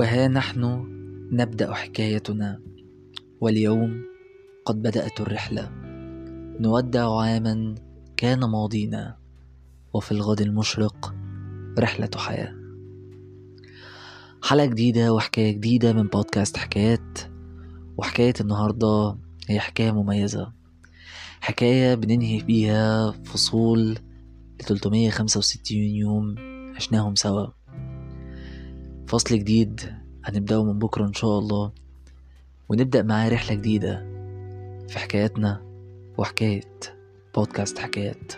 وها نحن نبدأ حكايتنا. واليوم قد بدأت الرحلة. نودع عاما كان ماضينا. وفي الغد المشرق رحلة حياة. حلقة جديدة وحكاية جديدة من بودكاست حكايات. وحكاية النهاردة هي حكاية مميزة. حكاية بننهي بيها فصول ل 365 يوم عشناهم سوا. فصل جديد هنبدأه من بكرة إن شاء الله. ونبدأ معاه رحلة جديدة في حكاياتنا وحكاية بودكاست حكايات.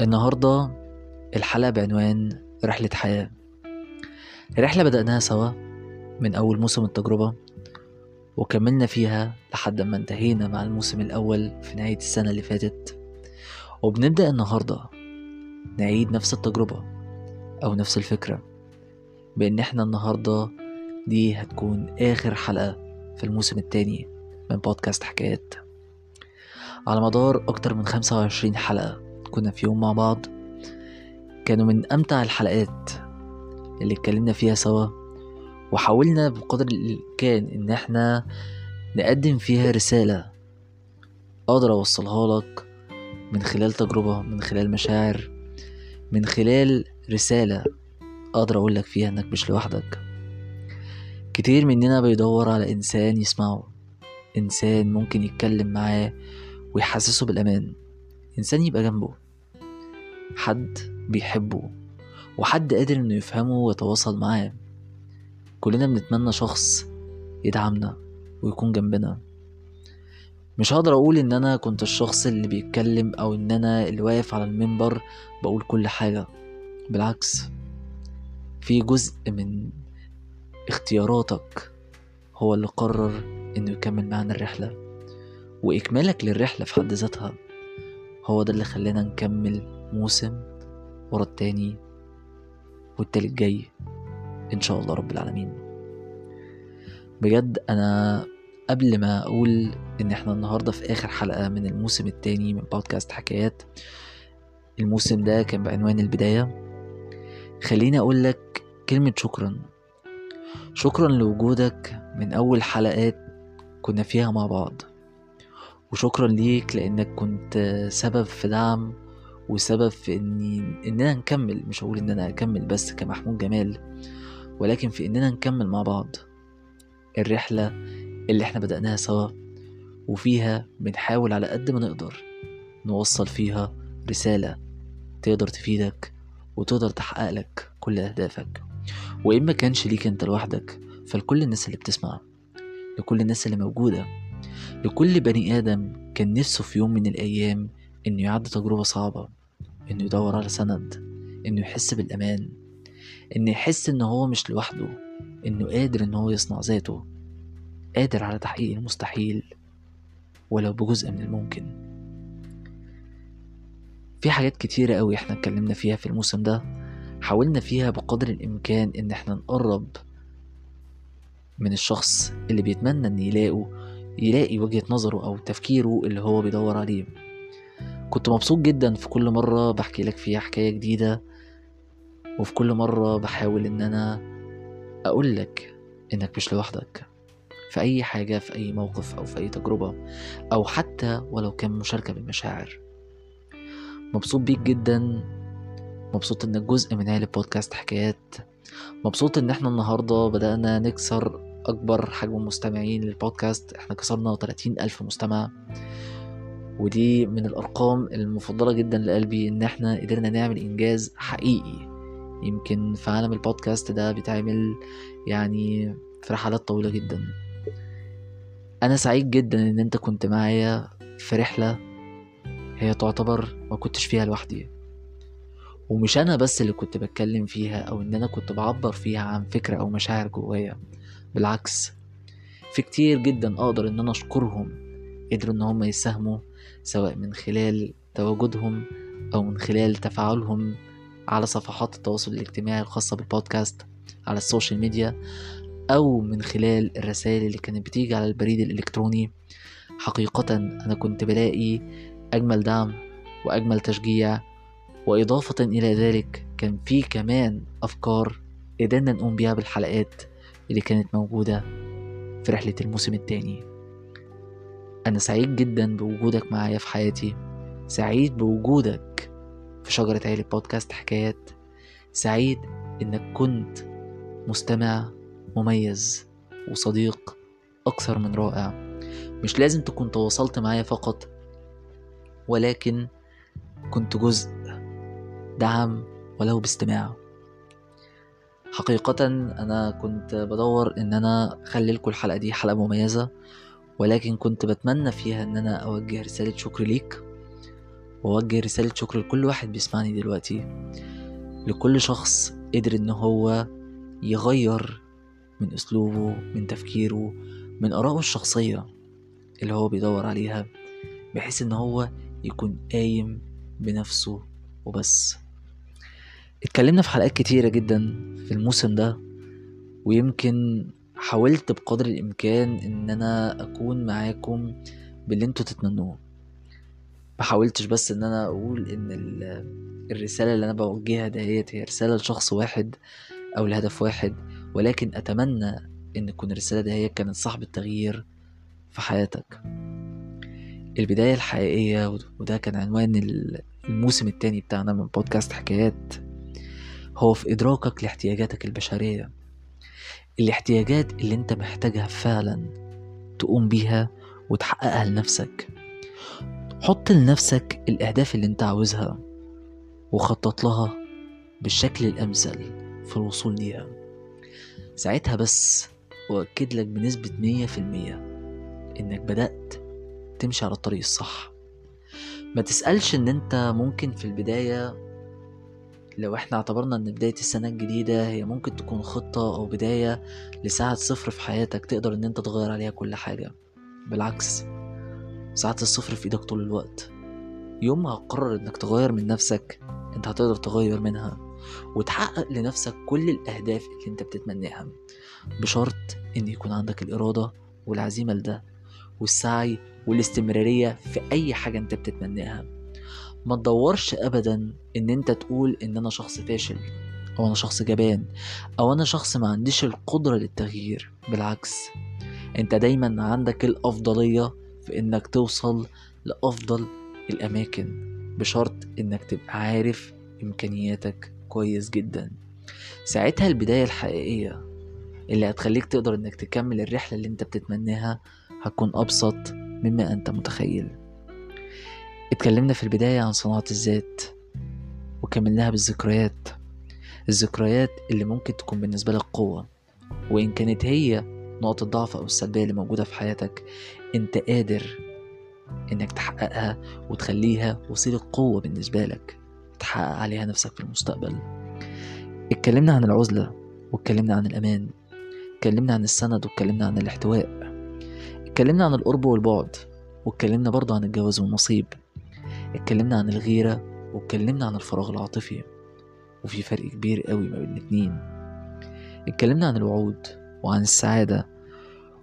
النهاردة الحلقة بعنوان رحلة حياة. رحلة بدأناها سوا من أول موسم التجربة وكملنا فيها لحد ما انتهينا مع الموسم الأول في نهاية السنة اللي فاتت. وبنبدأ النهاردة نعيد نفس التجربة أو نفس الفكرة. بإن إحنا النهاردة دي هتكون آخر حلقة في الموسم التاني من بودكاست حكايات. على مدار أكتر من خمسة وعشرين حلقة كنا في يوم مع بعض. كانوا من أمتع الحلقات اللي اتكلمنا فيها سوا وحاولنا بقدر الإمكان إن إحنا نقدم فيها رسالة أقدر أوصلها لك من خلال تجربة من خلال مشاعر من خلال رسالة. أقدر أقول لك فيها إنك مش لوحدك. كتير مننا بيدور على إنسان يسمعه إنسان ممكن يتكلم معاه ويحسسه بالأمان. إنسان يبقى جنبه حد بيحبه وحد قادر إنه يفهمه ويتواصل معاه. كلنا بنتمنى شخص يدعمنا ويكون جنبنا. مش هقدر أقول إن أنا كنت الشخص اللي بيتكلم أو إن أنا اللي واقف على المنبر بقول كل حاجة بالعكس. في جزء من اختياراتك هو اللي قرر إنه يكمل معانا الرحلة. وإكمالك للرحلة في حد ذاتها هو ده اللي خلانا نكمل موسم ورا التاني والتالت جاي إن شاء الله رب العالمين. بجد أنا قبل ما أقول إن إحنا النهارده في آخر حلقة من الموسم التاني من بودكاست حكايات الموسم ده كان بعنوان البداية. خليني أقول لك كلمة شكرا. شكرا لوجودك من أول حلقات كنا فيها مع بعض. وشكرا ليك لأنك كنت سبب في دعم وسبب في اني إننا نكمل. مش هقول ان أنا اكمل بس كمحمود جمال ولكن في إننا نكمل مع بعض. الرحلة اللي إحنا بدأناها سوا وفيها بنحاول على قد ما نقدر نوصل فيها رسالة تقدر تفيدك وتقدر تحقق لك كل أهدافك. وإن ما كانش ليك أنت لوحدك فلكل الناس اللي بتسمع لكل الناس اللي موجودة لكل بني آدم كان نفسه في يوم من الأيام إنه يعدي تجربة صعبة إنه يدور على سند إنه يحس بالأمان إنه يحس إن هو مش لوحده إنه قادر إن هو يصنع ذاته قادر على تحقيق المستحيل ولو بجزء من الممكن. في حاجات كتيرة قوي إحنا اتكلمنا فيها في الموسم ده. حاولنا فيها بقدر الإمكان إن إحنا نقرب من الشخص اللي بيتمنى إن يلاقوا يلاقي وجهة نظره أو تفكيره اللي هو بيدور عليه. كنت مبسوط جدا في كل مرة بحكي لك فيها حكاية جديدة وفي كل مرة بحاول إن أنا أقول لك إنك مش لوحدك. في أي حاجة في أي موقف أو في أي تجربة أو حتى ولو كان مشاركة بالمشاعر. مبسوط بيك جدا. مبسوط إنك جزء من عيلة بودكاست حكايات. مبسوط إن إحنا النهاردة بدأنا نكسر أكبر حجم مستمعين للبودكاست. إحنا كسرنا 30 ألف مستمع. ودي من الأرقام المفضلة جدا لقلبي إن إحنا قدرنا نعمل إنجاز حقيقي. يمكن في عالم البودكاست ده بيتعمل يعني في رحلات طويلة جدا. أنا سعيد جدا إن أنت كنت معايا في رحلة هي تعتبر ما كنتش فيها لوحدي. ومش أنا بس اللي كنت بتكلم فيها أو إن أنا كنت بعبر فيها عن فكرة أو مشاعر جوايا. بالعكس في كتير جدا أقدر إن أنا أشكرهم قدروا إن هم يساهموا سواء من خلال تواجدهم أو من خلال تفاعلهم على صفحات التواصل الاجتماعي الخاصة بالبودكاست على ال social media أو من خلال الرسائل اللي كانت بتيجي على البريد الإلكتروني. حقيقة أنا كنت بلاقي أجمل دعم وأجمل تشجيع وإضافة إلى ذلك كان في كمان أفكار قدرنا نقوم بيها بالحلقات اللي كانت موجودة في رحلة الموسم التاني. أنا سعيد جدا بوجودك معايا في حياتي. سعيد بوجودك في شجرة عيلة بودكاست حكايات. سعيد إنك كنت مستمع مميز وصديق أكثر من رائع. مش لازم تكون تواصلت معايا فقط ولكن كنت جزء دعم ولو باستماع. حقيقة أنا كنت بدور إن أنا أخلي لكم الحلقة دي حلقة مميزة ولكن كنت بتمنى فيها إن أنا أوجه رسالة شكر ليك وأوجه رسالة شكر لكل واحد بيسمعني دلوقتي لكل شخص قدر إن هو يغير من أسلوبه من تفكيره من آرائه الشخصية اللي هو بيدور عليها بحيث إن هو يكون قايم بنفسه وبس. اتكلمنا في حلقات كتيرة جدا في الموسم ده ويمكن حاولت بقدر الإمكان إن أنا أكون معاكم باللي أنتوا تتمنوه. ما حاولتش بس إن أنا أقول إن الرسالة اللي أنا بوجهها دهيت هي رسالة لشخص واحد أو لهدف واحد ولكن أتمنى إن تكون الرسالة دهيت كانت صاحب التغيير في حياتك. البداية الحقيقية وده كان عنوان الموسم التاني بتاعنا من بودكاست حكايات. هو في إدراكك لاحتياجاتك البشرية. الاحتياجات اللي انت محتاجها فعلا تقوم بيها وتحققها لنفسك. حط لنفسك الأهداف اللي انت عاوزها وخطط لها بالشكل الأمثل في الوصول ليها. ساعتها بس وأكد لك بنسبة مية في المية إنك بدأت تمشي على الطريق الصح ما تسألش إن أنت ممكن في البداية لو إحنا اعتبرنا إن بداية السنة الجديدة هي ممكن تكون خطة أو بداية لساعة صفر في حياتك تقدر إن أنت تغير عليها كل حاجة. بالعكس ساعة الصفر في إيدك طول الوقت. يوم ما هتقرر إنك تغير من نفسك أنت هتقدر تغير منها وتحقق لنفسك كل الأهداف اللي أنت بتتمناها. بشرط إن يكون عندك الإرادة والعزيمة لده. والسعي والاستمرارية في أي حاجة أنت بتتمناها. ما تدورش ابدا إن أنت تقول إن أنا شخص فاشل أو أنا شخص جبان أو أنا شخص ما عنديش القدرة للتغيير. بالعكس أنت دايما عندك الأفضلية في إنك توصل لأفضل الأماكن بشرط إنك تبقى عارف إمكانياتك كويس جدا. ساعتها البداية الحقيقية اللي هتخليك تقدر إنك تكمل الرحلة اللي أنت بتتمناها هتكون أبسط مما أنت متخيل. اتكلمنا في البداية عن صناعة الذات وكملناها بالذكريات. الذكريات اللي ممكن تكون بالنسبة لك قوة وإن كانت هي نقطة الضعف أو السلبية اللي موجودة في حياتك أنت قادر إنك تحققها وتخليها وسيلة قوة بالنسبة لك تحقق عليها نفسك في المستقبل. اتكلمنا عن العزلة واتكلمنا عن الأمان. اتكلمنا عن السند واتكلمنا عن الاحتواء. اتكلمنا عن القرب والبعد واتكلمنا برضه عن الجواز والنصيب. اتكلمنا عن الغيرة واتكلمنا عن الفراغ العاطفي. وفي فرق كبير قوي ما بين الاتنين. اتكلمنا عن الوعود وعن السعادة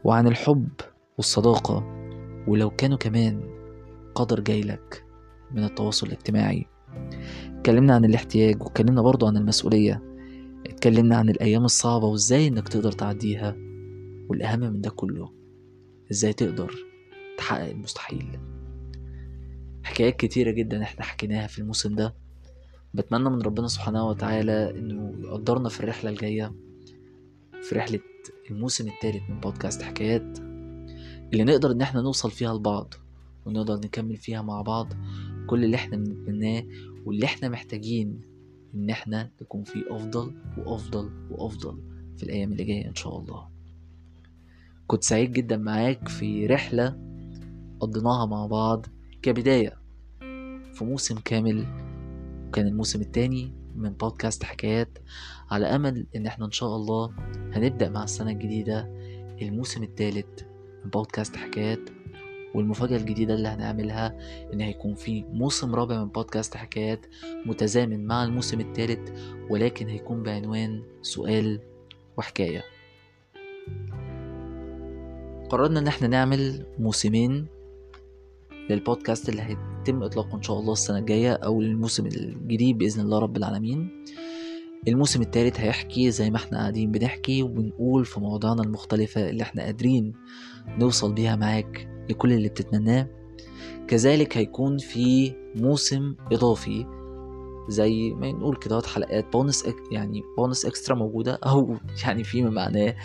وعن الحب والصداقة. ولو كانوا كمان قدر جايلك من التواصل الاجتماعي. اتكلمنا عن الاحتياج واتكلمنا برضو عن المسؤولية. اتكلمنا عن الأيام الصعبة وإزاي إنك تقدر تعديها والأهم من ده كله إزاي تقدر تحقق المستحيل. حكايات كتيرة جدا إحنا حكيناها في الموسم ده. بتمنى من ربنا سبحانه وتعالى إنه يقدرنا في الرحلة الجاية في رحلة الموسم الثالث من بودكاست حكايات اللي نقدر إن إحنا نوصل فيها لبعض ونقدر نكمل فيها مع بعض كل اللي إحنا بنتمناه واللي إحنا محتاجين إن إحنا نكون فيه أفضل وأفضل وأفضل في الأيام اللي جاية إن شاء الله. كنت سعيد جدا معاك في رحلة قضيناها مع بعض كبداية في موسم كامل وكان الموسم التاني من بودكاست حكايات على أمل إن إحنا إن شاء الله هنبدأ مع السنة الجديدة الموسم التالت من بودكاست حكايات. والمفاجأة الجديدة اللي هنعملها إن هيكون في موسم رابع من بودكاست حكايات متزامن مع الموسم التالت ولكن هيكون بعنوان سؤال وحكاية. قررنا إن إحنا نعمل موسمين للبودكاست اللي هيتم إطلاقه إن شاء الله السنة الجاية أو الموسم الجديد بإذن الله رب العالمين. الموسم التالت هيحكي زي ما إحنا قاعدين بنحكي وبنقول في مواضيعنا المختلفة اللي إحنا قادرين نوصل بيها معاك لكل اللي بتتمناه. كذلك هيكون في موسم إضافي زي ما نقول كده حلقات بونس إك يعني bonus extra موجودة أو يعني فيما معناه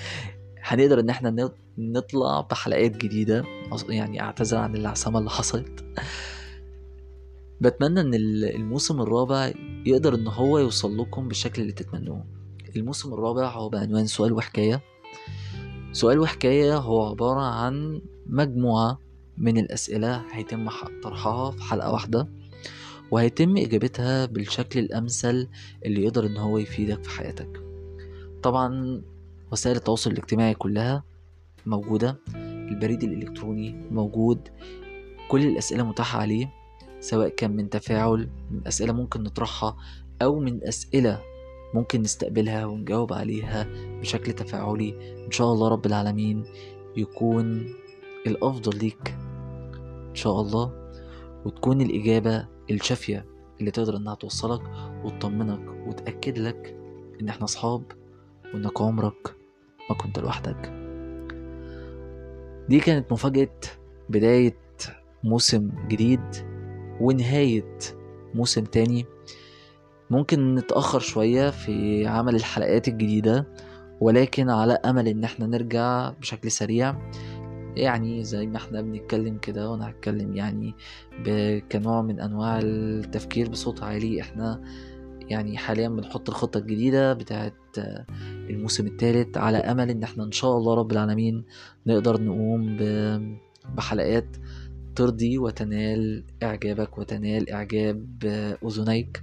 هنقدر إن إحنا نطلع بحلقات جديدة يعني أعتذر عن العسامة اللي حصلت. بتمنى إن الموسم الرابع يقدر إن هو يوصل لكم بالشكل اللي تتمنوه. الموسم الرابع هو بعنوان سؤال وحكاية. سؤال وحكاية هو عبارة عن مجموعة من الأسئلة هيتم طرحها في حلقة واحدة وهيتم إجابتها بالشكل الأمثل اللي يقدر إن هو يفيدك في حياتك. طبعا وسائل التواصل الاجتماعي كلها موجودة البريد الإلكتروني موجود كل الأسئلة متاحة عليه. سواء كان من تفاعل من أسئلة ممكن نطرحها أو من أسئلة ممكن نستقبلها ونجاوب عليها بشكل تفاعلي. إن شاء الله رب العالمين يكون الأفضل ليك. إن شاء الله. وتكون الإجابة الشافية اللي تقدر إنها توصلك وتطمنك وتأكد لك إن إحنا أصحاب وإنك عمرك ما كنت لوحدك. دي كانت مفاجأة بداية موسم جديد. ونهاية موسم تاني. ممكن نتأخر شوية في عمل الحلقات الجديدة ولكن على أمل إن إحنا نرجع بشكل سريع. يعني زي ما إحنا بنتكلم كده وأنا هتكلم يعني كنوع من أنواع التفكير بصوت عالي. إحنا يعني حاليا بنحط الخطة الجديدة بتاعت الموسم الثالث على أمل إن إحنا إن شاء الله رب العالمين نقدر نقوم بحلقات ترضي وتنال إعجابك وتنال إعجاب أذنيك.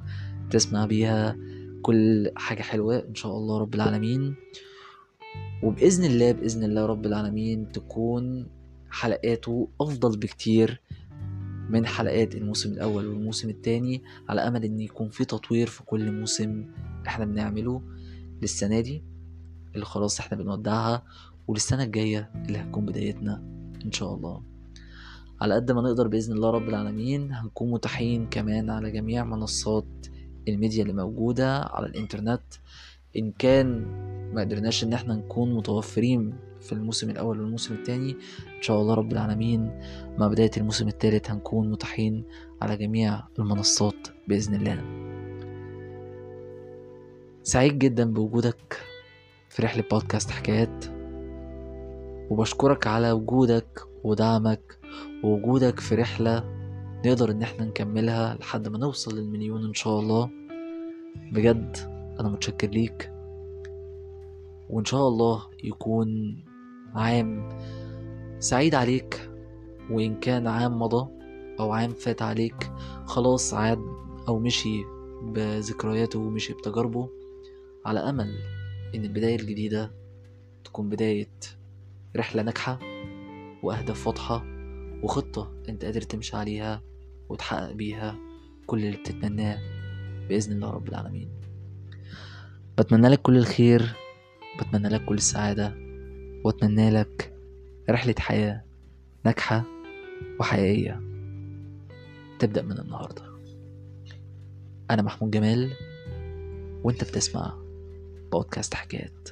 تسمع بيها كل حاجة حلوة إن شاء الله رب العالمين. وبإذن الله بإذن الله رب العالمين تكون حلقاته أفضل بكتير من حلقات الموسم الأول والموسم التاني على أمل إن يكون في تطوير في كل موسم إحنا بنعمله للسنة دي اللي خلاص إحنا بنودعها وللسنة الجاية اللي هتكون بدايتنا إن شاء الله. على قد ما نقدر بإذن الله رب العالمين هنكون متاحين كمان على جميع منصات الميديا اللي موجودة على الإنترنت. إن كان ما قدرناش إن إحنا نكون متوفرين في الموسم الأول والموسم الثاني إن شاء الله رب العالمين مع بداية الموسم الثالث هنكون متاحين على جميع المنصات بإذن الله. سعيد جدا بوجودك في رحلة بودكاست حكايات. وبشكرك على وجودك ودعمك ووجودك في رحلة نقدر إن إحنا نكملها لحد ما نوصل للمليون إن شاء الله. بجد أنا متشكر ليك. وإن شاء الله يكون عام سعيد عليك وإن كان عام مضى أو عام فات عليك خلاص عاد أو مشي بذكرياته ومشي بتجاربه على أمل إن البداية الجديدة تكون بداية رحلة ناجحة وأهداف واضحة وخطة أنت قادر تمشي عليها وتحقق بيها كل اللي بتتمناه بإذن الله رب العالمين. بتمنى لك كل الخير بتمنى لك كل السعادة وأتمنى لك رحلة حياة ناجحة وحقيقية. تبدأ من النهاردة. أنا محمود جمال وأنت بتسمع بودكاست حكايات.